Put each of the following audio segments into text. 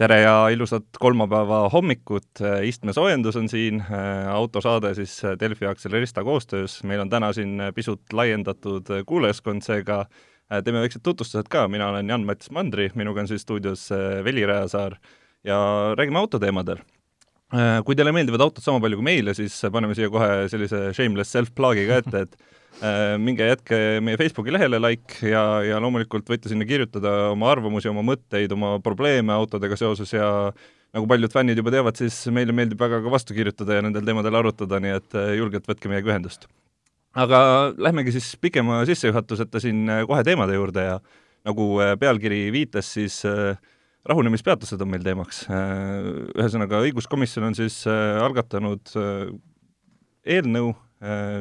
tere ja ilusat kolmapäeva hommikut, istmesoojendus on siin, autosaade siis Delfi ja Accelerista koostöös, meil on täna siin pisut laiendatud kuulajaskond, seega teeme väiksed tutvustused ka, mina olen Jan-Mattis Mandri, minuga on siis stuudios Veli Rajasaar. Ja räägime autoteemadel. Kui teile meeldivad autod sama palju kui meile, siis paneme siia kohe sellise shameless self-plug'i ka ette, et Äh, minge jätke meie Facebooki lehele like ja, ja loomulikult võite sinna kirjutada oma arvamusi, oma mõtteid, oma probleeme autodega seoses ja nagu paljud fännid juba teavad, siis meile meeldib väga ka vastu kirjutada ja nendel teemadel arutada, nii et äh, julgelt võtke meiega ühendust. aga lähmemegi siis pikema sissejuhatuseta siin äh, kohe teemade juurde ja nagu pealkiri viitas, siis rahunemispeatused on meil teemaks. Ühesõnaga, õiguskomisjon on siis algatanud eelnõu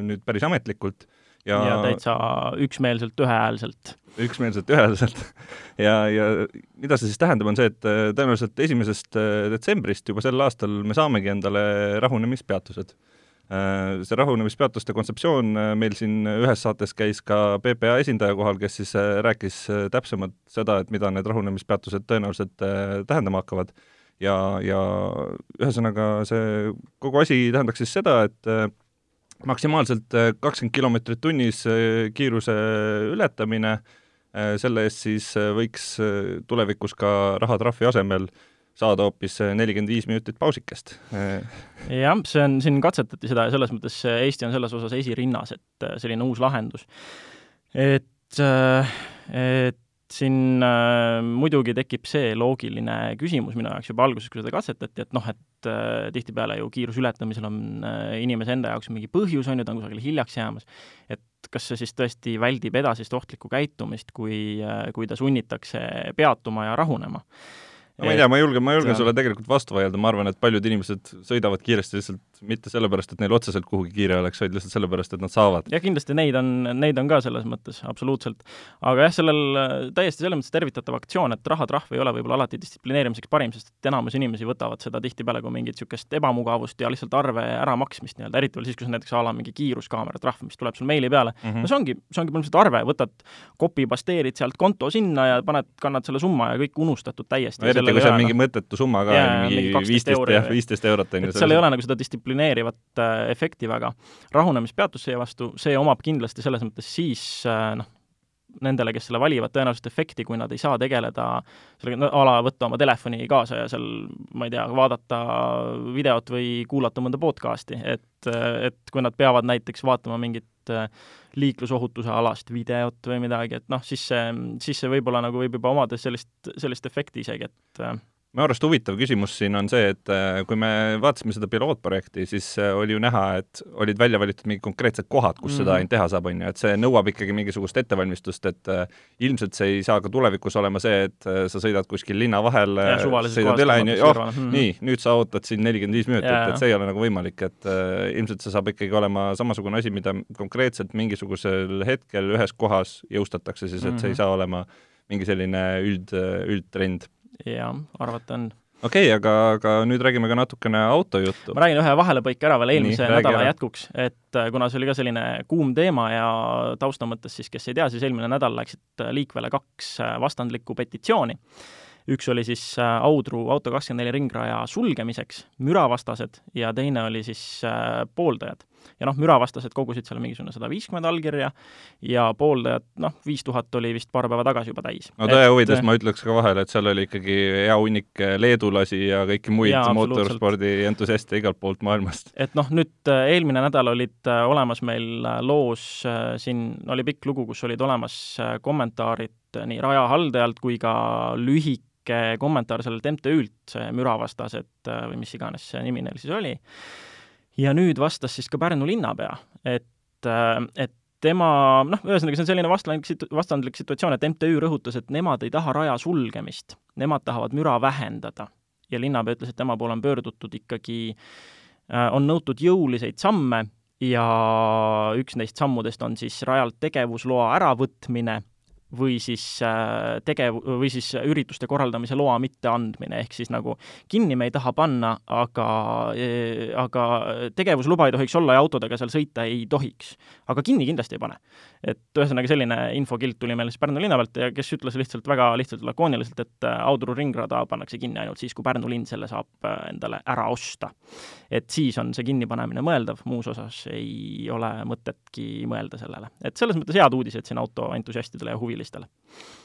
nüüd päris ametlikult ja, ja täitsa üksmeelselt, ühehäälselt. üksmeelselt, ühehäälselt. ja, ja mida see siis tähendab, on see, et äh, tõenäoliselt esimesest äh, detsembrist juba sel aastal me saamegi endale rahunemispeatused. Äh, see rahunemispeatuste kontseptsioon meil siin ühes saates käis ka PPA esindaja kohal, kes siis rääkis täpsemalt seda, et mida need rahunemispeatused tõenäoliselt tähendama hakkavad. Ja, ja ühesõnaga see kogu asi tähendaks siis seda, et maksimaalselt äh, kakskümmend kilomeetrit tunnis äh, kiiruse ületamine, äh, selle eest siis võiks tulevikus ka rahatrahvi asemel saada hoopis nelikümmend viis minutit pausikest. jah, see on, siin katsetati seda ja selles mõttes Eesti on selles osas esirinnas, et selline uus lahendus. et, et siin äh, muidugi tekib see loogiline küsimus minu jaoks juba alguses, kui seda katsetati, et noh, et äh, tihtipeale ju kiiruse ületamisel on äh, inimese enda jaoks mingi põhjus, on ju, ta on kusagile hiljaks jäämas, et kas see siis tõesti väldib edasist ohtlikku käitumist, kui äh,, kui ta sunnitakse peatuma ja rahunema no ma ei tea, ma julgen, ma julgen sulle tegelikult vastu vaielda, ma arvan, et paljud inimesed sõidavad kiiresti lihtsalt mitte sellepärast, et neil otseselt kuhugi kiire oleks, vaid lihtsalt sellepärast, et nad saavad. jah, kindlasti neid on, neid on ka selles mõttes, absoluutselt. aga jah, sellel täiesti selles mõttes tervitatav aktsioon, et rahatrahv ei ole võib-olla alati distsiplineerimiseks parim, sest et enamus inimesi võtavad seda tihtipeale kui mingit niisugust ebamugavust ja lihtsalt arve äramaksmist nii-öelda, eriti veel siis, kui see on näiteks a la mingi kiiruskaamera trahv, mis tuleb sul meili peale mm. -hmm. no see ongi, see ongi põhimõtteliselt arve, võtad, copy pasteerid sealt konto sinna ja paned, kannad selle summa ja kõik unustatud täiesti no eriti, kui see on mingi mõttetu summa ka, mingi viisteist, jah, viisteist eurot on ju. seal ei ole nagu seda distsiplineerivat äh, efekti väga. rahunemispeatus seevastu, see omab kindlasti selles mõttes siis äh, noh, nendele, kes selle valivad, tõenäoliselt efekti, kui nad ei saa tegeleda sellega, no a la võtta oma telefoni kaasa ja seal, ma ei tea, vaadata videot või kuulata mõnda podcasti, et, et kui nad peavad näiteks vaatama mingit äh, liiklusohutuse alast videot või midagi, et noh, siis see, siis see võib-olla nagu võib juba omada sellist, sellist efekti isegi, et minu arust huvitav küsimus siin on see, et äh, kui me vaatasime seda pilootprojekti, siis äh, oli ju näha, et olid välja valitud mingid konkreetsed kohad, kus mm -hmm. seda ainult teha saab, on ju, et see nõuab ikkagi mingisugust ettevalmistust, et äh, ilmselt see ei saa ka tulevikus olema see, et sa sõidad kuskil linna vahel, sõidad üle, on ju, oh, nii, nüüd sa ootad siin nelikümmend viis minutit, et see ei ole nagu võimalik, et ilmselt see saab ikkagi olema samasugune asi, mida konkreetselt mingisugusel hetkel ühes kohas jõustatakse siis, et see ei mhm. saa olema mingi selline üld, üldtrend jah, arvata on okei okay,, aga, aga nüüd räägime ka natukene autojuttu. ma räägin ühe vahelepõike ära veel eelmise Nii, nädala ära. jätkuks, et äh, kuna see oli ka selline kuum teema ja tausta mõttes siis, kes ei tea, siis eelmine nädal läksid äh, liikvele kaks äh, vastandlikku petitsiooni. üks oli siis Audru Auto24 ringraja sulgemiseks, müravastased, ja teine oli siis pooldajad ja noh, müravastased kogusid seal mingisugune sada viiskümmend allkirja ja pooldajad, noh, viis tuhat oli vist paar päeva tagasi juba täis. no tõe huvides ma ütleks ka vahele, et seal oli ikkagi hea hunnik leedulasi ja kõiki muid mootorspordi entusiaste igalt poolt maailmast. et noh, nüüd äh, eelmine nädal olid äh, olemas meil äh, loos, siin oli pikk lugu, kus olid olemas kommentaarid nii raja haldajalt kui ka lühike kommentaar sellelt MTÜ-lt, see müravastased või mis iganes see nimi neil siis oli ja nüüd vastas siis ka Pärnu linnapea, et, äh, et tema, noh, ühesõnaga see on selline vastandlik vastandlik situatsioon, et MTÜ rõhutas, et nemad ei taha raja sulgemist, nemad tahavad müra vähendada. Ja linnapea ütles, et tema poole on pöördutud ikkagi, on nõutud jõuliseid samme ja üks neist sammudest on siis rajalt tegevusloa äravõtmine või siis äh, tegev-, või siis ürituste korraldamise loa mitteandmine, ehk siis nagu kinni me ei taha panna, aga, e, aga tegevusluba ei tohiks olla ja autodega seal sõita ei tohiks. aga kinni kindlasti ei pane. Et ühesõnaga, selline infokild tuli meile siis Pärnu linna pealt ja kes ütles lihtsalt väga lihtsalt lakooniliselt, et äh, Audru ringrada pannakse kinni ainult siis, kui Pärnu linn selle saab äh, endale ära osta. et siis on see kinnipanemine mõeldav, muus osas ei ole mõtetki mõelda sellele. et selles mõttes head uudised siin autoentusiastidele ja huvilistele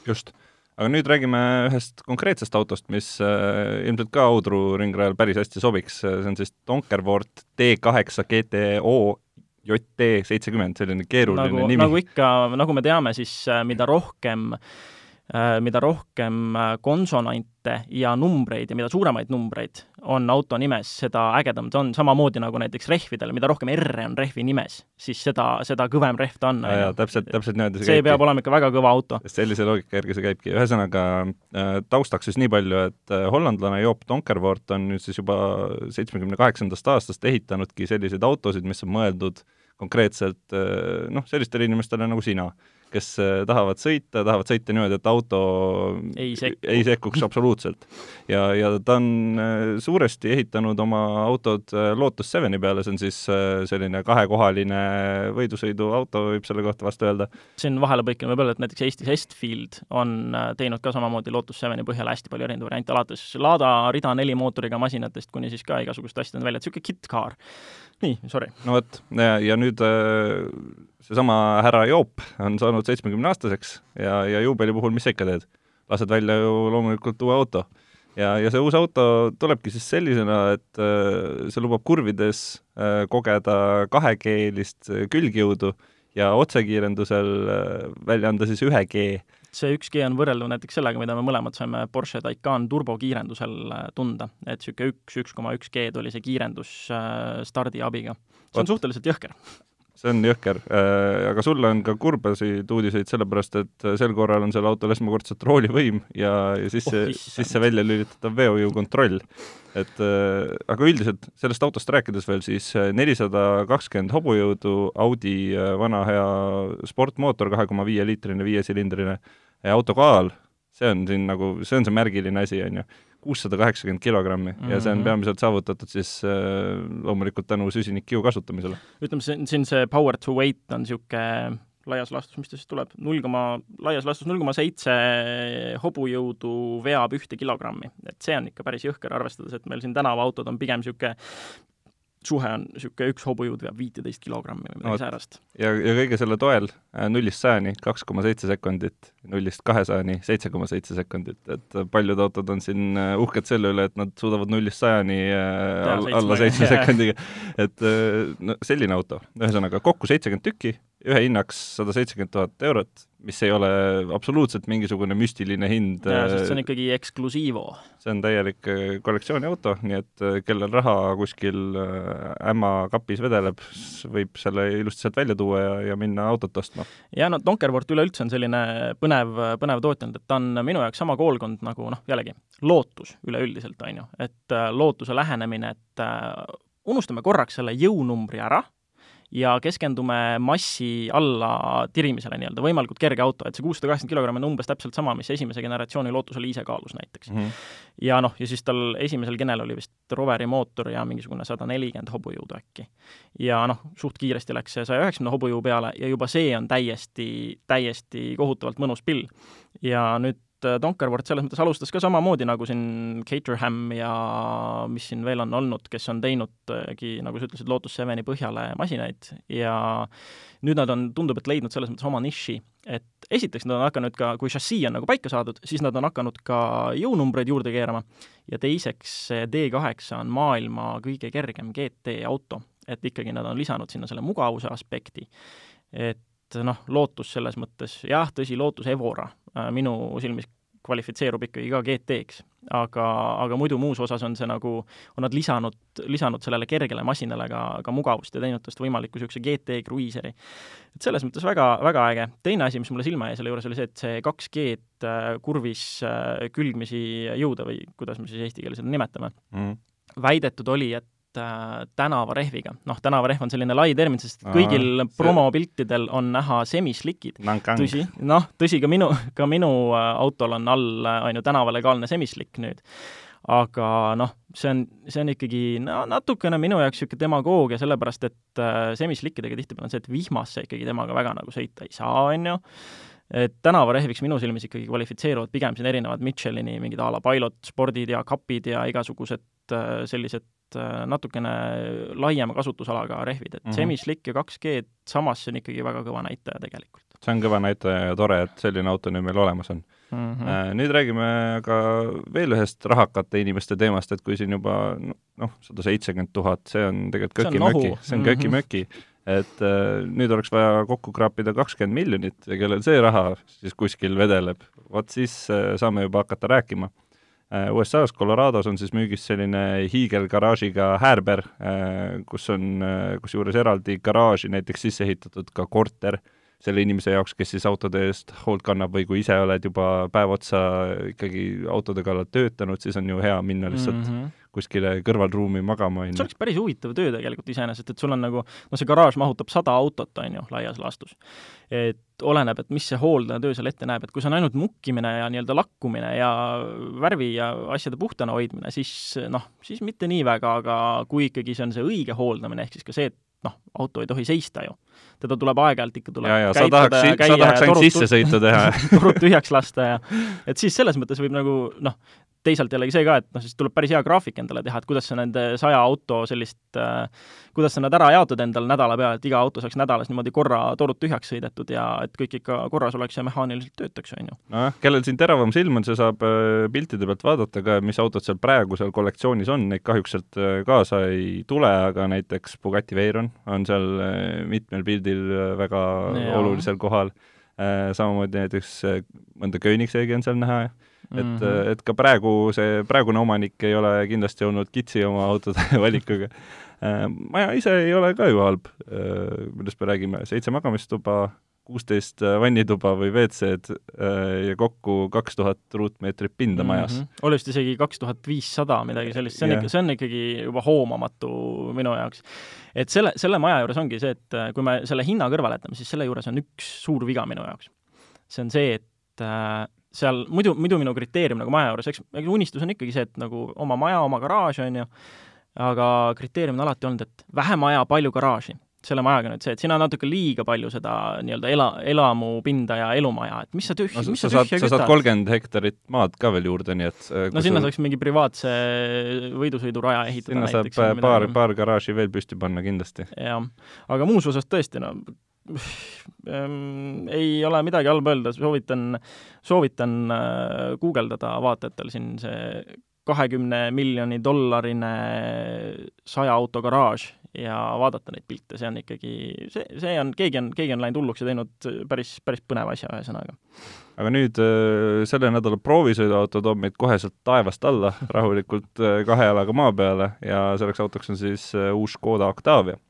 just. aga nüüd räägime ühest konkreetsest autost, mis äh, ilmselt ka Audru ringrajal päris hästi sobiks, see on siis Donkerwort D8 GTO JT seitsekümmend, selline keeruline nagu, nimi. nagu ikka, nagu me teame, siis äh, mida rohkem äh, mida rohkem äh, konsonante ja numbreid ja mida suuremaid numbreid on auto nimes, seda ägedam ta on, samamoodi nagu näiteks rehvidel, mida rohkem R-e on rehvi nimes, siis seda, seda kõvem rehv ta on. jaa, täpselt, täpselt niimoodi see, see käibki. peab olema ikka väga kõva auto. sellise loogika järgi see käibki, ühesõnaga äh, taustaks siis nii palju, et äh, hollandlane Joop Donkervoort on nüüd siis juba seitsmekümne kaheksandast aastast ehitanudki selliseid autosid, mis on mõeldud konkreetselt äh, noh, sellistele inimestele nagu sina kes äh, tahavad sõita, tahavad sõita niimoodi, et auto ei, sekku. ei sekkuks absoluutselt. ja, ja ta on äh, suuresti ehitanud oma autod äh, Lotus Seveni peale, see on siis selline kahekohaline võidusõiduauto, võib selle kohta vast öelda. siin vahelepõikena võib öelda, et näiteks Eestis Estfield on teinud ka samamoodi Lotus Seveni põhjal hästi palju erinevaid variante, alates Lada rida neli mootoriga masinatest kuni siis ka igasuguste asjadeni välja, et niisugune kit-car. Nii, sorry. no vot, ja, nüüd seesama härra Joop on saanud seitsmekümneaastaseks ja, ja juubeli puhul, mis sa ikka teed? lased välja ju loomulikult uue auto. ja, ja see uus auto tulebki siis sellisena, et äh, see lubab kurvides äh, kogeda kahekeelist külgjõudu ja otsekiirendusel äh, välja anda siis ühe G see üks G on võrreldav näiteks sellega, mida me mõlemad saime Porsche Taycan turbokiirendusel tunda, et niisugune üks, üks koma üks G-d oli see kiirendus stardiabiga. see on Ot. suhteliselt jõhker see on jõhker, äh, aga sulle on ka kurbasid uudiseid, sellepärast et sel korral on sellel autol esmakordselt roolivõim ja, ja sisse oh,, sisse välja lülitatav veojõukontroll. et äh, aga üldiselt sellest autost rääkides veel, siis äh, nelisada kakskümmend hobujõudu, Audi vana hea sportmootor, kahe koma viie liitrine, viiesilindrine, auto kaal, see on siin nagu, see on see märgiline asi, on ju kuussada kaheksakümmend kilogrammi mm -hmm. ja see on mhm. peamiselt saavutatud siis äh, loomulikult tänu süsinikkiu kasutamisele. ütleme, see, siin see power to weight on niisugune laias laastus, mis ta siis tuleb, null koma, laias laastus null koma seitse hobujõudu veab ühte kilogrammi. et see on ikka päris jõhker, arvestades, et meil siin tänavaautod on pigem niisugune suhe on niisugune, üks hobujõud veab viiteist kilogrammi või midagi säärast. ja, ja kõige selle toel äh, nullist sajani kaks koma seitse sekundit, nullist kahesajani seitse koma seitse sekundit, et paljud autod on siin äh, uhked selle üle, et nad suudavad nullist sajani äh, all, alla seitsme sekundiga. et no selline auto, ühesõnaga kokku seitsekümmend tükki, ühe hinnaks sada seitsekümmend tuhat eurot, mis ei ole absoluutselt mingisugune müstiline hind. jaa, sest see on ikkagi eksklusiivo. see on täielik äh, kollektsiooni auto, nii et äh, kellel raha kuskil äh, ämma kapis vedeleb, võib selle ilusti sealt välja tuua ja, ja minna autot ostma. ja no Donkerwort üleüldse on selline põnev, põnev tootja olnud, et ta on minu jaoks sama koolkond nagu noh, jällegi, lootus üleüldiselt, on ju, et lootuse lähenemine, et unustame korraks selle jõunumbri ära ja keskendume massi alla tirimisele nii-öelda, võimalikult kerge auto, et see kuussada kaheksakümmend kilogrammi on umbes täpselt sama, mis esimese generatsiooni Lotusel ise kaalus näiteks mm. -hmm. ja noh, ja siis tal esimesel genel oli vist Roveri mootor ja mingisugune sada nelikümmend hobujõudu äkki. ja noh, suht kiiresti läks see saja üheksakümne hobujõu peale ja juba see on täiesti, täiesti kohutavalt mõnus pill. ja nüüd Donkerwort selles mõttes alustas ka samamoodi nagu siin Caterham ja mis siin veel on olnud, kes on teinudki, nagu sa ütlesid, Lotus Seveni põhjale masinaid ja nüüd nad on, tundub, et leidnud selles mõttes oma niši, et esiteks nad on hakanud ka, kui šassii on nagu paika saadud, siis nad on hakanud ka jõunumbreid juurde keerama ja teiseks see D8 on maailma kõige kergem GT auto, et ikkagi nad on lisanud sinna selle mugavuse aspekti, et noh, lootus selles mõttes, jah, tõsi, lootus Evora äh, minu silmis kvalifitseerub ikkagi ka GT-ks. aga, aga muidu muus osas on see nagu, on nad lisanud, lisanud sellele kergele masinale ka, ka mugavust ja teinud tast võimaliku niisuguse GT Cruiseri. et selles mõttes väga, väga äge. teine asi, mis mulle silma jäi selle juures, oli see, et see 2G-d äh, kurvis äh, külgmisi jõuda või kuidas me siis eesti keeles seda nimetame mm., väidetud oli, et äh, tänavarehviga. noh, tänavarehv on selline lai termin, sest kõigil Aa, promopiltidel on näha semislikid. tõsi, noh, tõsi, ka minu, ka minu äh, autol on all, äh, on ju, tänavalegaalne semislik nüüd. aga noh, see on, see on ikkagi no, natukene minu jaoks niisugune demagoogia, sellepärast et äh, semislikkidega tihtipeale on see, et vihmas sa ikkagi temaga väga nagu sõita ei saa, on ju et tänavarehviks minu silmis ikkagi kvalifitseeruvad pigem siin erinevad Michelini mingid a la Pilot spordid ja kapid ja igasugused sellised Äh, natukene laiema kasutusalaga rehvid, et mm -hmm. semislick ja 2G, samas see on ikkagi väga kõva näitaja tegelikult. see on kõva näitaja ja tore, et selline auto nüüd meil olemas on mm. -hmm. Nüüd räägime ka veel ühest rahakate inimeste teemast, et kui siin juba noh, sada seitsekümmend tuhat, see on tegelikult köki-möki, see on köki-möki mm, -hmm. et äh, nüüd oleks vaja kokku kraapida kakskümmend miljonit ja kellel see raha siis kuskil vedeleb, vot siis äh, saame juba hakata rääkima Äh, USA-s Colorados on siis müügis selline hiigelgaraažiga häärber, äh, kus on äh, kusjuures eraldi garaaži näiteks sisse ehitatud ka korter selle inimese jaoks, kes siis autode eest hoolt kannab või kui ise oled juba päev otsa ikkagi autode kallal töötanud, siis on ju hea minna lihtsalt mm -hmm kuskile kõrvalruumi magama, on ju. see oleks päris huvitav töö tegelikult iseenesest, et sul on nagu, no see garaaž mahutab sada autot, on ju, laias laastus. et oleneb, et mis see hooldajatöö seal ette näeb, et kui see on ainult mukkimine ja nii-öelda lakkumine ja värvi ja asjade puhtana hoidmine, siis noh, siis mitte nii väga, aga kui ikkagi see on see õige hooldamine, ehk siis ka see, et noh, auto ei tohi seista ju. teda tuleb aeg-ajalt ikka tuleb ja, ja sa tahaks, sa tahaks ainult sissesõitu teha torud tühjaks lasta ja et siis selles mõttes võib nagu noh, teisalt jällegi see ka, et noh, siis tuleb päris hea graafik endale teha, et kuidas sa nende saja auto sellist äh,, kuidas sa nad ära jaotad endale nädala peale, et iga auto saaks nädalas niimoodi korra torud tühjaks sõidetud ja et kõik ikka korras oleks ja mehaaniliselt töötaks, on ju. nojah, kellel siin teravam silm on, see saab äh, piltide pealt vaadata ka, mis autod seal praegu seal kollektsioonis on, neid kahjuks sealt äh, kaasa ei tule, aga näiteks Bugatti Veyron on seal äh, mitmel pildil väga ja. olulisel kohal, samamoodi näiteks mõnda Koenigseggi on seal näha et mm, -hmm. et ka praegu see praegune omanik ei ole kindlasti olnud kitsi oma autode valikuga. Äh, maja ise ei ole ka ju halb, äh, millest me räägime, seitse magamistuba, kuusteist vannituba või WC-d ja kokku kaks tuhat ruutmeetrit pinda mm -hmm. majas. oli vist isegi kaks tuhat viissada, midagi sellist, see on yeah. ikka, see on ikkagi juba hoomamatu minu jaoks. et selle, selle maja juures ongi see, et kui me selle hinna kõrvale jätame, siis selle juures on üks suur viga minu jaoks. see on see, et seal muidu, muidu minu kriteerium nagu maja juures, eks, eks unistus on ikkagi see, et nagu oma maja, oma garaaž, on ju, aga kriteerium on alati olnud, et vähe maja, palju garaaži. selle majaga nüüd see, et siin on natuke liiga palju seda nii-öelda ela, elamupinda ja elumaja, et mis sa tühja no,, mis sa, sa tühja kütad. sa saad kolmkümmend hektarit maad ka veel juurde, nii et no sinna saaks mingi privaatse võidusõiduraja ehitada sinna näiteks, saab paar, paar garaaži veel püsti panna kindlasti. jah, aga muus osas tõesti, no Ehm, ei ole midagi halba öelda, soovitan, soovitan äh, guugeldada vaatajatel siin see kahekümne miljoni dollarine saja auto garaaž ja vaadata neid pilte, see on ikkagi, see, see on, keegi on, keegi on läinud hulluks ja teinud päris, päris põneva asja, ühesõnaga. aga nüüd äh, selle nädala proovisõiduauto toob meid koheselt taevast alla rahulikult äh, kahe jalaga maa peale ja selleks autoks on siis uus Škoda Octavia Äh,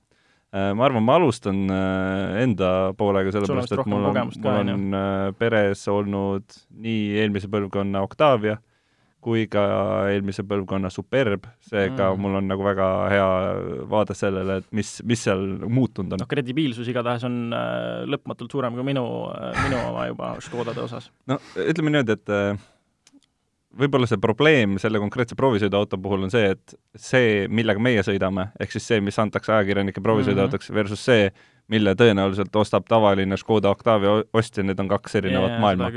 ma arvan, ma alustan äh, enda poolega, sellepärast et mul on, mul on äh, peres olnud nii eelmise põlvkonna Octavia kui ka eelmise põlvkonna Superb, seega mm. mul on nagu väga hea vaade sellele, et mis, mis seal muutunud on. noh, kredibiilsus igatahes on lõpmatult suurem kui minu, minu oma juba Škodade osas. no ütleme niimoodi, et võib-olla see probleem selle konkreetse proovisõiduauto puhul on see, et see, millega meie sõidame, ehk siis see, mis antakse ajakirjanike proovisõiduautoks mm -hmm. versus see, mille tõenäoliselt ostab tavaline Škoda Octavia ostja, need on kaks erinevat yeah, maailma.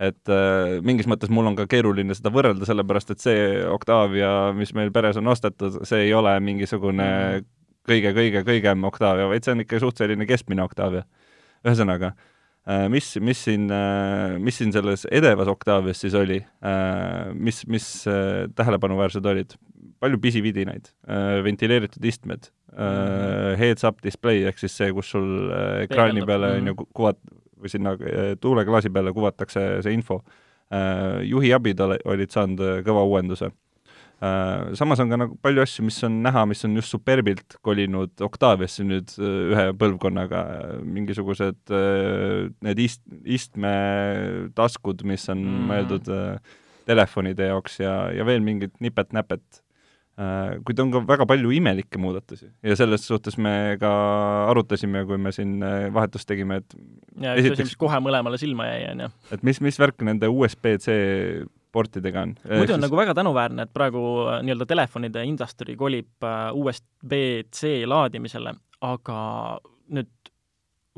et äh, mingis mõttes mul on ka keeruline seda võrrelda, sellepärast et see Octavia, mis meil peres on ostetud, see ei ole mingisugune kõige-kõige-kõigem mm -hmm. Octavia, vaid see on ikka suht selline keskmine Octavia. ühesõnaga Äh, mis, mis siin, äh, mis siin selles edevas Octavias siis oli, äh, mis, mis tähelepanuväärsed olid? palju pisividinaid, ventileeritud istmed -hmm. heads-up display ehk siis see, kus sul ekraani peale on ju kuvat- või sinna tuuleklaasi peale kuvatakse see info, juhi abid ole, olid saanud kõva uuenduse samas on ka nagu palju asju, mis on näha, mis on just Superbilt kolinud Octaviasse nüüd ühe põlvkonnaga, mingisugused need ist-, istmetaskud, mis on mm. mõeldud telefonide jaoks ja, ja veel mingit nipet-näpet Äh, kuid on ka väga palju imelikke muudatusi ja selles suhtes me ka arutasime, kui me siin äh, vahetust tegime, et ja üks asi, mis kohe mõlemale silma jäi, on ju. et mis, mis värk nende USB-C portidega on? muidu on siis... nagu väga tänuväärne, et praegu äh, nii-öelda telefonide industry kolib USB-C laadimisele, aga nüüd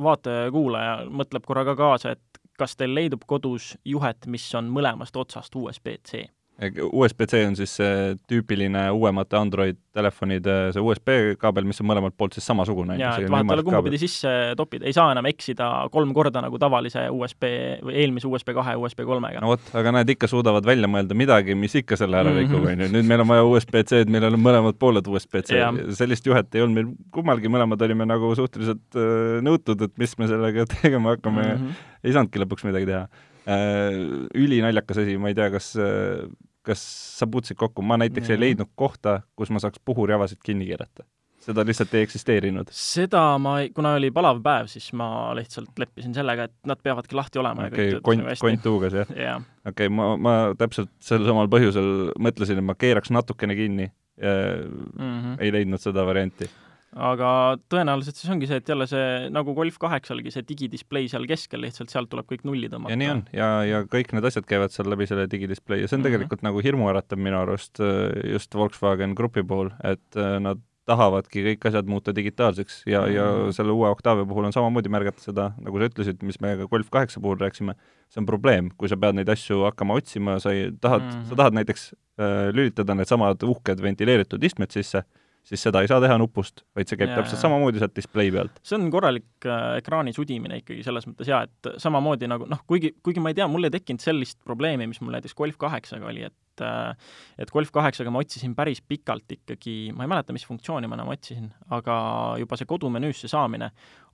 vaataja-kuulaja mõtleb korraga kaasa, et kas teil leidub kodus juhet, mis on mõlemast otsast USB-C USB-C on siis see tüüpiline uuemate Android telefonide see USB kaabel, mis on mõlemalt poolt siis samasugune. jaa, et vahet ei ole, kumba pidi sisse topid, ei saa enam eksida kolm korda nagu tavalise USB või eelmise USB kahe USB kolmega. no vot, aga nad ikka suudavad välja mõelda midagi, mis ikka selle ära rikub mm, on -hmm. ju, nüüd meil on vaja USB-C-d, millel on mõlemad pooled USB-C, sellist juhet ei olnud meil kummalgi, mõlemad olime nagu suhteliselt äh, nõutud, et mis me sellega tegema hakkame mm, -hmm. ei saanudki lõpuks midagi teha ülinaljakas asi, ma ei tea, kas, äh, kas sa puutusid kokku, ma näiteks ei leidnud kohta, kus ma saaks puhurjavasid kinni keerata seda lihtsalt ei eksisteerinud? seda ma kuna oli palav päev, siis ma lihtsalt leppisin sellega, et nad peavadki lahti olema okay, ja kõik kont, nagu kont huugas, jah yeah.? okei okay,, ma, ma täpselt sel samal põhjusel mõtlesin, et ma keeraks natukene kinni ja mm -hmm. ei leidnud seda varianti aga tõenäoliselt siis ongi see, et jälle see nagu Golf kaheksalgi, see digidisplay seal keskel, lihtsalt sealt tuleb kõik nulli tõmmata. ja nii on, ja, ja kõik need asjad käivad seal läbi selle digidisplay ja see on mm -hmm. tegelikult nagu hirmuäratav minu arust äh, just Volkswagen Grupi puhul, et äh, nad tahavadki kõik asjad muuta digitaalseks ja mm, -hmm. ja mhm. selle uue Octavia puhul on samamoodi märgata seda, nagu sa ütlesid, mis me ka Golf kaheksa puhul rääkisime, see on probleem, kui sa pead neid asju hakkama otsima, sa ei, tahad mm, -hmm. sa tahad näiteks äh, lülitada needsamad uhked ventileeritud istmed sisse siis seda ei saa teha nupust, vaid see käib ja, täpselt samamoodi sealt display pealt. see on korralik äh, ekraani sudimine ikkagi selles mõttes jaa, et samamoodi nagu noh, kuigi, kuigi ma ei tea, mul ei tekkinud sellist probleemi, mis mul näiteks Golf kaheksaga oli, et äh, et Golf kaheksaga ma otsisin päris pikalt ikkagi, ma ei mäleta, mis funktsiooni ma enam otsisin, aga juba see kodumenüüsse saamine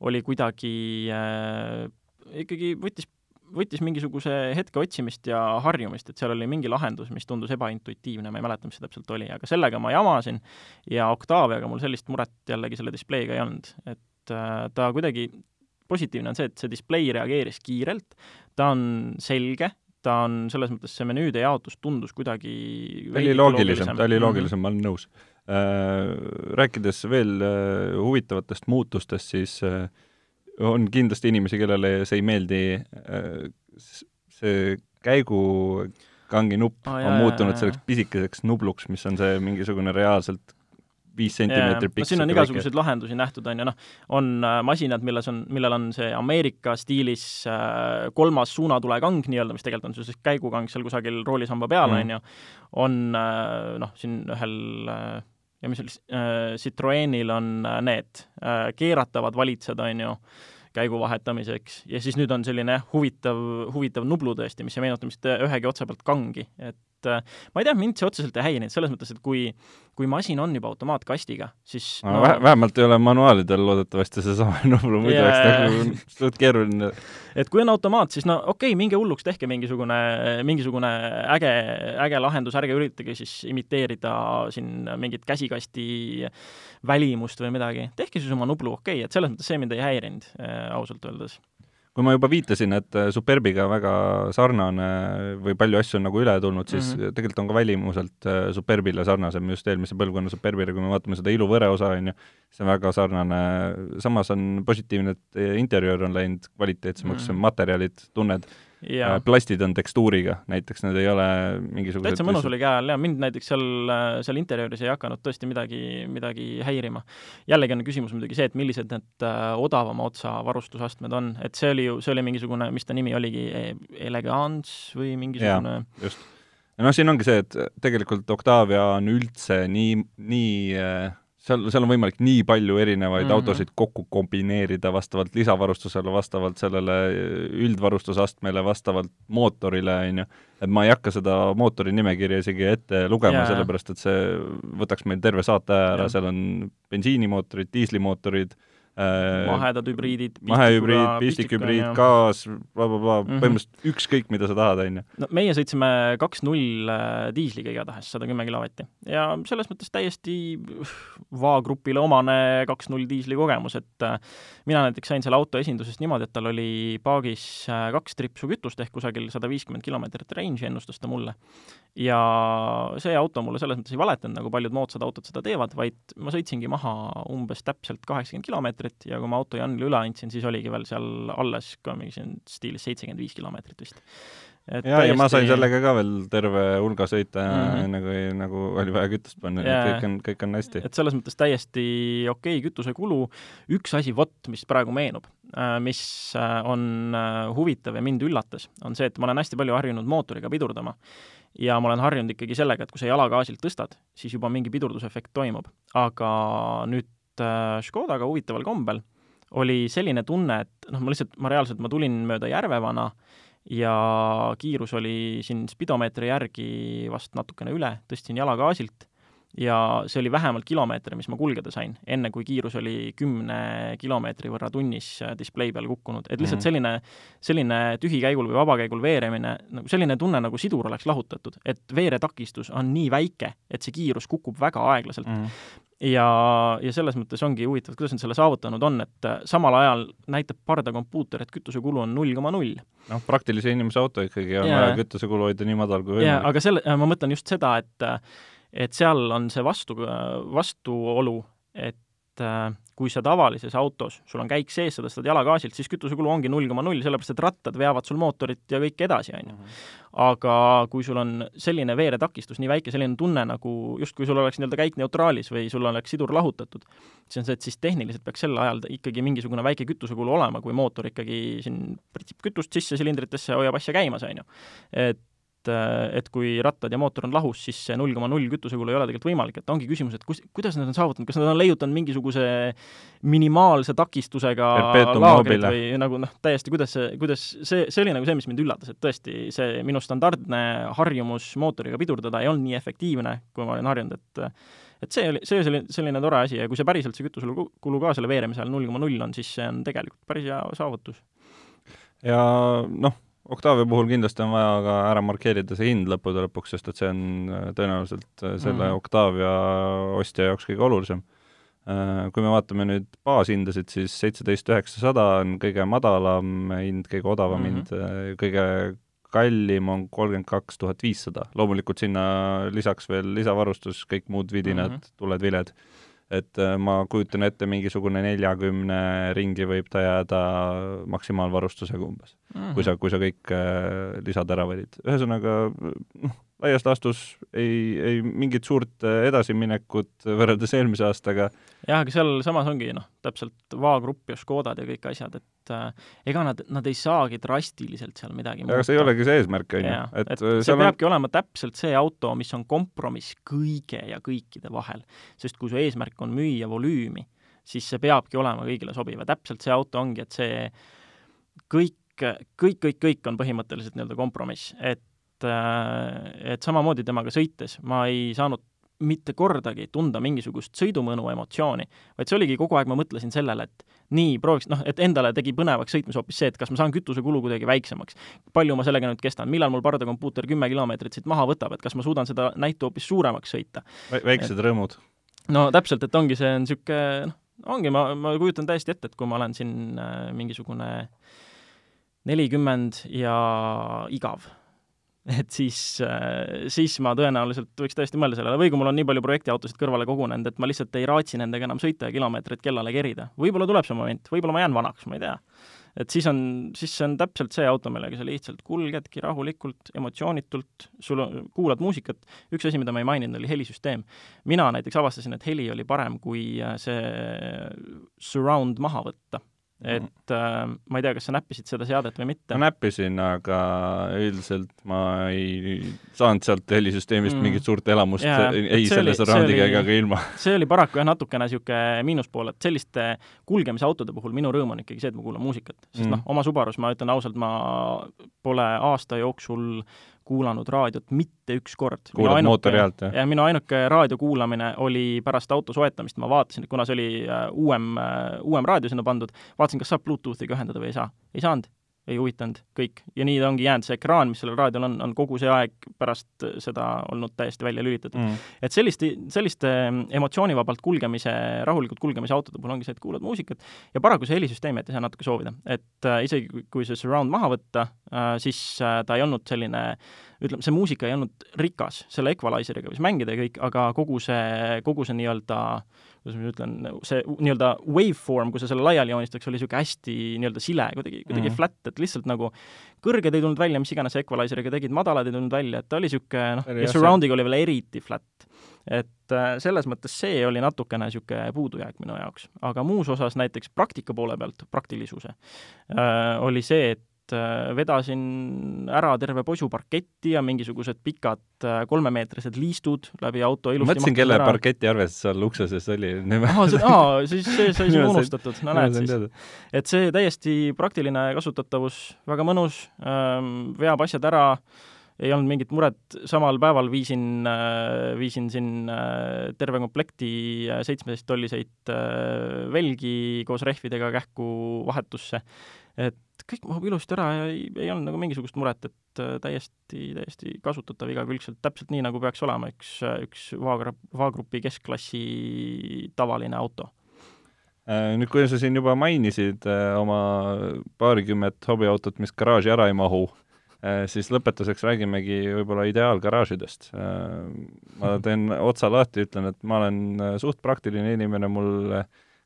oli kuidagi äh, ikkagi võttis võttis mingisuguse hetke otsimist ja harjumist, et seal oli mingi lahendus, mis tundus ebaintuitiivne, ma ei mäleta, mis see täpselt oli, aga sellega ma jamasin ja Octaviaga mul sellist muret jällegi selle displeiga ei olnud, et äh, ta kuidagi, positiivne on see, et see displei reageeris kiirelt, ta on selge, ta on selles mõttes, see menüüde jaotus tundus kuidagi ta oli loogilisem, ta oli loogilisem mm, -hmm. ma olen nõus äh,. Rääkides veel äh, huvitavatest muutustest, siis äh, on kindlasti inimesi, kellele see ei meeldi, äh, see käigukangi nupp oh, on muutunud selleks pisikeseks nubluks, mis on see mingisugune reaalselt viis sentimeetrit pikk. no siin on igasuguseid lahendusi nähtud, on ju, noh, on äh, masinad, milles on, millel on see Ameerika stiilis äh, kolmas suunatulekang nii-öelda, mis tegelikult on siis käigukang seal kusagil roolisamba peal, mm. on ju, on noh, siin ühel ja mis oli äh,, Citroenil on äh, need äh, keeratavad valitsed, on ju, käigu vahetamiseks. Ja siis nüüd on selline huvitav, huvitav nublu tõesti, mis ei meenuta vist ühegi otsa pealt kangi, et et äh, ma ei tea, mind see otseselt ei häirinud, selles mõttes, et kui, kui masin on juba automaatkastiga, siis no, no vähemalt ei ole manuaalidel loodetavasti seesama nublu, muidu oleks yeah. nagu suht keeruline. et kui on automaat, siis no okei okay,, minge hulluks, tehke mingisugune, mingisugune äge, äge lahendus, ärge üritage siis imiteerida siin mingit käsikasti välimust või midagi, tehke siis oma nublu okei okay,, et selles mõttes see mind ei häirinud äh,, ausalt öeldes kui ma juba viitasin, et äh, Superbiga väga sarnane või palju asju on nagu üle tulnud, siis mm -hmm. tegelikult on ka välimuselt äh, Superbile sarnasem, just eelmise põlvkonna Superbile, kui me vaatame seda iluvõre osa, on ju, see on väga sarnane, samas on positiivne, et interjöör on läinud kvaliteetsemaks mm, -hmm. materjalid, tunned. Äh, plastid on tekstuuriga, näiteks need ei ole mingisugused täitsa mõnus oli käe all ja mind näiteks seal, seal interjööris ei hakanud tõesti midagi, midagi häirima. jällegi on küsimus muidugi see, et millised need äh, odavama otsa varustusastmed on, et see oli ju, see oli mingisugune, mis ta nimi oligi, e-, Elegance või mingisugune just. ja noh, siin ongi see, et tegelikult Octavia on üldse nii, nii äh, seal, seal on võimalik nii palju erinevaid mm -hmm. autosid kokku kombineerida vastavalt lisavarustusele, vastavalt sellele üldvarustusastmele, vastavalt mootorile, on ju, et ma ei hakka seda mootori nimekirja isegi ette lugema yeah., sellepärast et see võtaks meil terve saate aja ära, seal on bensiinimootorid, diislimootorid, mahedad hübriidid, mahehübriid, pistikhübriid, gaas bla, bla, blablabla, Mhm. põhimõtteliselt ükskõik, mida sa tahad, on ju. no meie sõitsime kaks null diisliga igatahes, sada kümme kilovatti. ja selles mõttes täiesti VA-grupile omane kaks null diisli kogemus, et äh, mina näiteks sain selle auto esindusest niimoodi, et tal oli paagis äh, kaks tripsu kütust ehk kusagil sada viiskümmend kilomeetrit range'i ennustas ta mulle. ja see auto mulle selles mõttes ei valetanud, nagu paljud moodsad autod seda teevad, vaid ma sõitsingi maha umbes täpselt kaheksakümmend kilomeetrit ja kui ma auto Janile üle andsin, siis oligi veel seal alles ka mingi siin stiilis seitsekümmend viis kilomeetrit vist. ja täiesti..., ja ma sain sellega ka veel terve hulga sõita mm. -hmm. kui nagu oli vaja kütust panna, nii Jaa. et kõik on, kõik on hästi. et selles mõttes täiesti okei okay, kütusekulu, üks asi, vot, mis praegu meenub, mis äh, on äh, huvitav ja mind üllatas, on see, et ma olen hästi palju harjunud mootoriga pidurdama. ja ma olen harjunud ikkagi sellega, et kui sa jalagaasilt tõstad, siis juba mingi pidurdusefekt toimub. aga nüüd äh, Škodaga huvitaval kombel oli selline tunne, et noh, ma lihtsalt, ma reaalselt, ma tulin mööda Järvevana ja kiirus oli siin spidomeetri järgi vast natukene üle, tõstsin jalagaasilt ja see oli vähemalt kilomeeter, mis ma kulgeda sain, enne kui kiirus oli kümne kilomeetri võrra tunnis äh, display peal kukkunud. et lihtsalt Mhm. selline, selline tühikäigul või vabakäigul veeremine, nagu selline tunne, nagu sidur oleks lahutatud, et veeretakistus on nii väike, et see kiirus kukub väga aeglaselt Mm. ja, ja selles mõttes ongi huvitav, kuidas nad selle saavutanud on, et äh, samal ajal näitab pardakompuuter, et kütusekulu on null koma null. noh, praktilise inimese auto ikkagi on vaja kütusekulu hoida nii madal kui võimalik. aga selle, ma mõtlen just seda, et et seal on see vastu, vastuolu, et äh, kui sa tavalises autos, sul on käik sees, sa tõstad jalagaasilt, siis kütusekulu ongi null koma null, sellepärast et rattad veavad sul mootorit ja kõik edasi, on ju. aga kui sul on selline veeretakistus nii väike, selline tunne nagu justkui sul oleks nii-öelda käik neutraalis või sul oleks sidur lahutatud, siis on see, et siis tehniliselt peaks sel ajal ikkagi mingisugune väike kütusekulu olema, kui mootor ikkagi siin pritsib kütust sisse silindritesse, hoiab asja käimas, on ju. et et kui rattad ja mootor on lahus, siis see null koma null kütusekulu ei ole tegelikult võimalik, et ongi küsimus, et kus, kuidas nad on saavutanud, kas nad on leiutanud mingisuguse minimaalse takistusega laagrid või nagu noh, täiesti, kuidas see, kuidas see, see oli nagu see, mis mind üllatas, et tõesti, see minu standardne harjumus mootoriga pidurdada ei olnud nii efektiivne, kui ma olin harjunud, et et see oli, see oli selline tore asi ja kui see päriselt, see kütusekulu ka selle veeremise ajal null koma null on, siis see on tegelikult päris hea saavutus. ja noh, Octavia puhul kindlasti on vaja ka ära markeerida see hind lõppude lõpuks, sest et see on äh, tõenäoliselt äh, selle mm. Octavia ostja jaoks kõige olulisem. Äh, Kui me vaatame nüüd baashindasid, siis seitseteist üheksasada on kõige madalam hind, kõige odavam mm -hmm. hind, kõige kallim on kolmkümmend kaks tuhat viissada. loomulikult sinna lisaks veel lisavarustus, kõik muud vidinad mm. -hmm. tuled-viled et äh, ma kujutan ette, mingisugune neljakümne ringi võib ta jääda maksimaalvarustusega umbes mm, -hmm. kui sa, kui sa kõik äh, lisad ära valid. ühesõnaga noh, laias laastus ei, ei mingit suurt äh, edasiminekut võrreldes eelmise aastaga. jah, aga sealsamas ongi noh, täpselt Vaagrupp ja Škodad ja kõik asjad, et äh, ega nad, nad ei saagi drastiliselt seal midagi aga see ei olegi see eesmärk, on ju. et, et see peabki on... olema täpselt see auto, mis on kompromiss kõige ja kõikide vahel. sest kui su eesmärk on müüa volüümi, siis see peabki olema kõigile sobiv ja täpselt see auto ongi, et see kõik, kõik, kõik, kõik on põhimõtteliselt nii-öelda kompromiss, et et samamoodi temaga sõites ma ei saanud mitte kordagi tunda mingisugust sõidumõnu emotsiooni, vaid see oligi kogu aeg, ma mõtlesin sellele, et nii, prooviks, noh, et endale tegi põnevaks sõitmis hoopis see, et kas ma saan kütusekulu kuidagi väiksemaks. palju ma sellega nüüd kestan, millal mul pardakompuuter kümme kilomeetrit siit maha võtab, et kas ma suudan seda näitu hoopis suuremaks sõita Vä. väiksed et, rõõmud. no täpselt, et ongi, see on niisugune, noh, ongi, ma, ma kujutan täiesti ette, et kui ma olen siin äh, mingisugune nelikümmend ja igav et siis, siis ma tõenäoliselt võiks tõesti mõelda sellele, või kui mul on nii palju projektiautosid kõrvale kogunenud, et ma lihtsalt ei raatsi nendega enam sõita ja kilomeetreid kellale kerida. võib-olla tuleb see moment, võib-olla ma jään vanaks, ma ei tea. et siis on, siis see on täpselt see auto, millega sa lihtsalt kulgedki rahulikult, emotsioonitult, sul on, kuulad muusikat, üks asi, mida ma ei maininud, oli helisüsteem. mina näiteks avastasin, et heli oli parem, kui see surround maha võtta et äh, ma ei tea, kas sa näppisid seda seadet või mitte? ma näppisin, aga üldiselt ma ei saanud sealt helisüsteemist mm. mingit suurt elamust yeah, ei selle surroundiga ega ka ilma. see oli paraku jah, natukene niisugune miinuspool, et selliste kulgemisautode puhul minu rõõm on ikkagi see, et ma kuulan muusikat. sest mm. noh, oma Subarus ma ütlen ausalt, ma pole aasta jooksul kuulanud raadiot mitte üks kord. kuulad mootori häält, jah? jah, minu ainuke raadio kuulamine oli pärast auto soetamist, ma vaatasin, et kuna see oli äh, uuem, äh, uuem raadio sinna pandud, vaatasin, kas saab Bluetoothiga ühendada või ei saa. ei saanud ei huvitanud, kõik. ja nii ta ongi jäänud, see ekraan, mis sellel raadiol on, on kogu see aeg pärast seda olnud täiesti välja lülitatud mm.. et sellist, selliste emotsioonivabalt kulgemise, rahulikult kulgemise autode puhul ongi see, et kuulad muusikat ja paraku see helisüsteem jättis natuke soovida. et äh, isegi kui see surround maha võtta siis äh, ta ei olnud selline ütleme, see muusika ei olnud rikas selle equalizer'iga, mis mängida ja kõik, aga kogu see, kogu see nii-öelda äh, kuidas ma nüüd ütlen, see nii-öelda waveform, kui sa selle laiali joonistaks, oli niisugune hästi nii-öelda sile, kuidagi, kuidagi mm -hmm. flat, et lihtsalt nagu kõrged ei tulnud välja, mis iganes equalizer'iga tegid, madalad ei tulnud välja, et ta oli niisugune noh, ja surround'iga oli veel eriti flat. et äh, selles mõttes see oli natukene niisugune puudujääk minu jaoks. aga muus osas näiteks praktika poole pealt, praktilisuse äh,, oli see, et Äh, vedasin ära terve posu parketti ja mingisugused pikad äh, kolmemeetrised liistud läbi auto ilusti mõtlesin, kelle ära. parketi arvestus seal ukse sees oli. aa, siis see sai sul unustatud, no näed siis. et see täiesti praktiline kasutatavus, väga mõnus, ähm, veab asjad ära, ei olnud mingit muret, samal päeval viisin, äh, viisin siin terve komplekti seitsmeteisttolliseid velgi koos rehvidega kähku vahetusse. Et kõik mahub ilusti ära ja ei, ei olnud nagu mingisugust muret, et äh, täiesti, täiesti kasutatav igakülgselt, täpselt nii, nagu peaks olema üks, üks Vaagrup, Vaagrupi keskklassi tavaline auto. Äh, nüüd, kui sa siin juba mainisid äh, oma paarikümmet hobiautot, mis garaaži ära ei mahu, siis lõpetuseks räägimegi võib-olla ideaalgaraažidest. ma teen otsa lahti, ütlen, et ma olen suht praktiline inimene, mul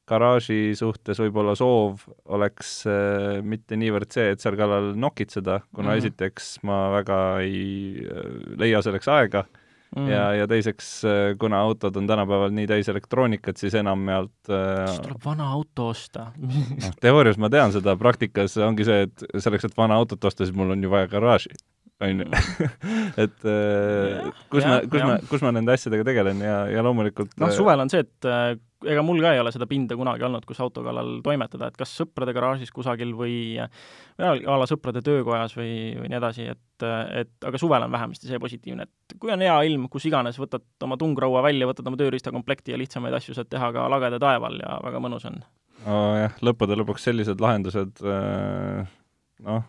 garaaži suhtes võib-olla soov oleks äh, mitte niivõrd see, et seal kallal nokitseda, kuna mm -hmm. esiteks ma väga ei äh, leia selleks aega mm ja, ja teiseks, äh, kuna autod on tänapäeval nii täis elektroonikat, siis enamjaolt äh, siis tuleb vana auto osta noh, teoorias ma tean seda, praktikas ongi see, et selleks, et vana autot osta, siis mul on ju vaja garaaži on ju. et äh, kus ja, ma, kus ja. ma, kus ma nende asjadega tegelen ja, ja loomulikult noh, suvel on see, et ega mul ka ei ole seda pinda kunagi olnud, kus auto kallal toimetada, et kas sõprade garaažis kusagil või a la sõprade töökojas või, või nii edasi, et, et aga suvel on vähemasti see positiivne, et kui on hea ilm, kus iganes, võtad oma tungraua välja, võtad oma tööriistakomplekti ja lihtsamaid asju saad teha ka lageda taeval ja väga mõnus on oh,. jah, lõppude lõpuks sellised lahendused noh,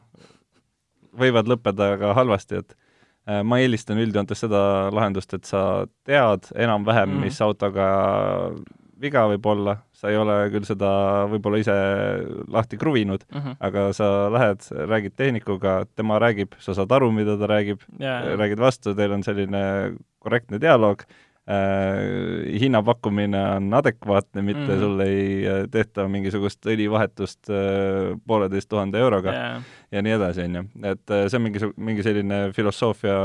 võivad lõppeda ka halvasti, et äh, ma eelistan üldjoontes seda lahendust, et sa tead enam-vähem mm., mis autoga viga võib olla, sa ei ole küll seda võib-olla ise lahti kruvinud mm, -hmm. aga sa lähed, räägid tehnikuga, tema räägib, sa saad aru, mida ta räägib yeah., räägid vastu, teil on selline korrektne dialoog äh,, hinnapakkumine on adekvaatne, mitte mm sul ei äh, tehta mingisugust õlivahetust äh, pooleteist tuhande euroga yeah. ja nii edasi, on ju. et äh, see on mingi, mingi selline filosoofia,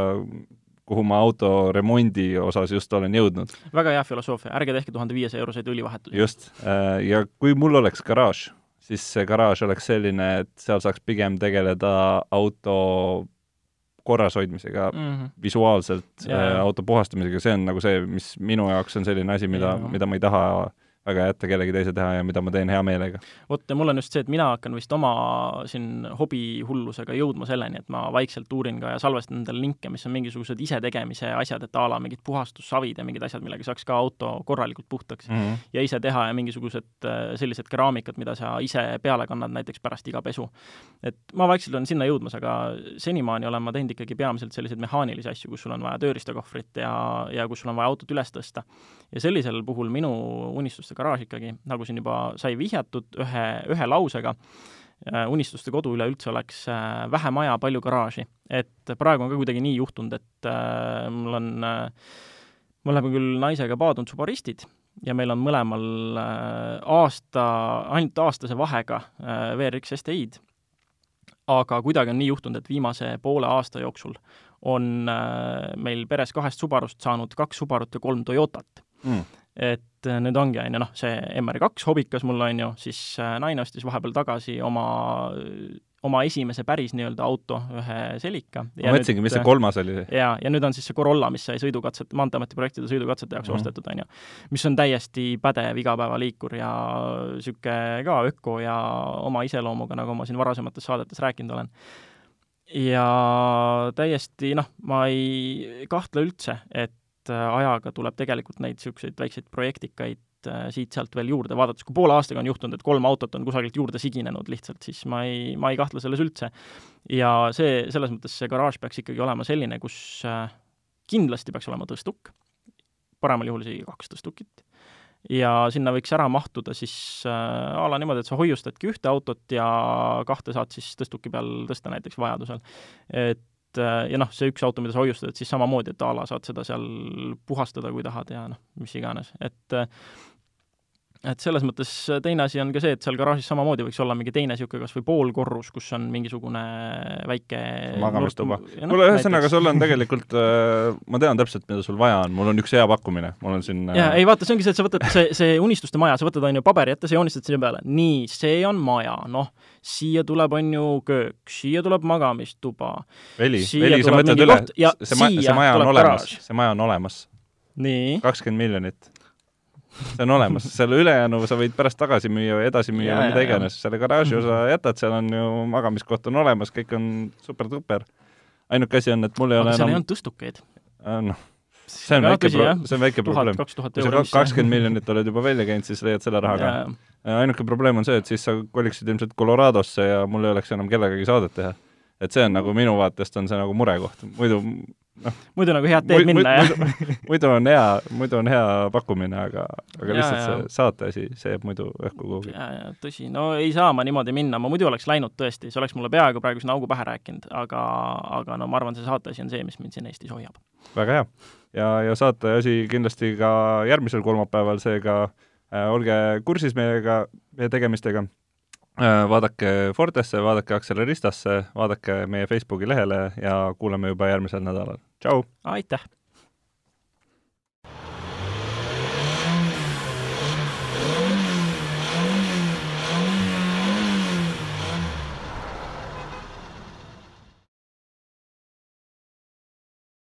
kuhu ma auto remondi osas just olen jõudnud. väga hea filosoofia, ärge tehke tuhande viiesaja euroseid õlivahetusi. just, äh, ja kui mul oleks garaaž, siis see garaaž oleks selline, et seal saaks pigem tegeleda auto korrashoidmisega mm, -hmm. visuaalselt yeah. Äh, auto puhastamisega, see on nagu see, mis minu jaoks on selline asi, mida yeah., mida ma ei taha väga jätta kellegi teise teha ja mida ma teen hea meelega. vot, ja mul on just see, et mina hakkan vist oma siin hobihullusega jõudma selleni, et ma vaikselt uurin ka ja salvestan endale linke, mis on mingisugused isetegemise asjad, et a la mingid puhastussavid ja mingid asjad, millega saaks ka auto korralikult puhtaks mm -hmm. ja ise teha ja mingisugused äh, sellised keraamikad, mida sa ise peale kannad näiteks pärast iga pesu. et ma vaikselt olen sinna jõudmas, aga senimaani olen ma teinud ikkagi peamiselt selliseid mehaanilisi asju, kus sul on vaja tööriistakohvrit ja, ja kus sul on vaja autot üles tõsta. ja sellisel puhul minu unistus unistuste garaaž ikkagi, nagu siin juba sai vihjatud ühe, ühe lausega, äh, unistuste kodu üleüldse oleks äh, vähe maja, palju garaaži. et praegu on ka kuidagi nii juhtunud, et äh, mul on, me oleme küll naisega paadunud subaristid ja meil on mõlemal aasta, ainult aastase vahega VRX STI-d, aga kuidagi on nii juhtunud, et viimase poole aasta jooksul on meil peres kahest Subarust saanud kaks Subarut ja kolm Toyotat. Mm. Et äh, nüüd ongi, on ju, noh, see MR2 hobikas mul, on ju, siis äh, naine ostis vahepeal tagasi oma oma esimese päris nii-öelda auto, ühe Celica. ma mõtlesingi, mis see kolmas oli? jaa, ja nüüd on siis see Corolla, mis sai sõidukatset, Maanteeameti projektide sõidukatsete jaoks mm -hmm. ostetud, on ju. mis on täiesti pädev igapäevaliikur ja niisugune ka öko ja oma iseloomuga, nagu ma siin varasemates saadetes rääkinud olen ja täiesti noh, ma ei kahtle üldse, et äh, ajaga tuleb tegelikult neid niisuguseid väikseid projektikaid äh, siit-sealt veel juurde, vaadates, kui poole aastaga on juhtunud, et kolm autot on kusagilt juurde siginenud lihtsalt, siis ma ei, ma ei kahtle selles üldse. ja see, selles mõttes see garaaž peaks ikkagi olema selline, kus äh, kindlasti peaks olema tõstuk, paremal juhul isegi kaks tõstukit ja sinna võiks ära mahtuda siis äh, a la niimoodi, et sa hoiustadki ühte autot ja kahte saad siis tõstuki peal tõsta näiteks vajadusel. et äh, ja noh, see üks auto, mida sa hoiustad, et siis samamoodi, et a la saad seda seal puhastada, kui tahad ja noh, mis iganes, et äh, et selles mõttes teine asi on ka see, et seal garaažis samamoodi võiks olla mingi teine niisugune kas või poolkorrus, kus on mingisugune väike magamistuba. No, kuule, ühesõnaga, sul on tegelikult äh,, ma tean täpselt, mida sul vaja on, mul on üks hea pakkumine, mul on siin äh... jaa, ei vaata, see ongi see, et sa võtad see, see unistuste maja, sa võtad, on ju, paberi ette, sa joonistad sinna peale, nii, see on maja, noh, siia tuleb, on ju, köök, siia tuleb magamistuba. Veli, Veli, sa mõtled üle, see, ma, see maja on olemas, see maja on olemas. kakskümmend miljonit see on olemas, selle ülejäänu sa võid pärast tagasi müüa või edasi müüa või mida iganes, selle garaaži osa jätad, seal on ju magamiskoht on olemas, kõik on super-tuper. ainuke asi on, et mul ei aga ole seal enam... ei olnud tõstukeid? Äh, noh, see on väike pro-, see on väike probleem. kui sa kakskümmend miljonit oled juba välja käinud, siis leiad selle rahaga. ainuke probleem on see, et siis sa koliksid ilmselt Coloradosse ja mul ei oleks enam kellegagi saadet teha. et see on nagu minu vaatest on see nagu murekoht, muidu noh. muidu nagu head teed minna, jah? muidu on hea, muidu on hea pakkumine, aga, aga lihtsalt ja, see saateasi, see jääb muidu õhku kuhugi. jaa, jaa, tõsi, no ei saa ma niimoodi minna, ma muidu oleks läinud tõesti, see oleks mulle peaaegu praegu sinna augu pähe rääkinud, aga, aga no ma arvan, see saateasi on see, mis mind siin Eestis hoiab. väga hea. ja, ja saateasi kindlasti ka järgmisel kolmapäeval, seega äh, olge kursis meiega, meie tegemistega Äh, vaadake Fortesse, vaadake Acceleristasse, vaadake meie Facebooki lehele ja kuuleme juba järgmisel nädalal. Tšau! aitäh!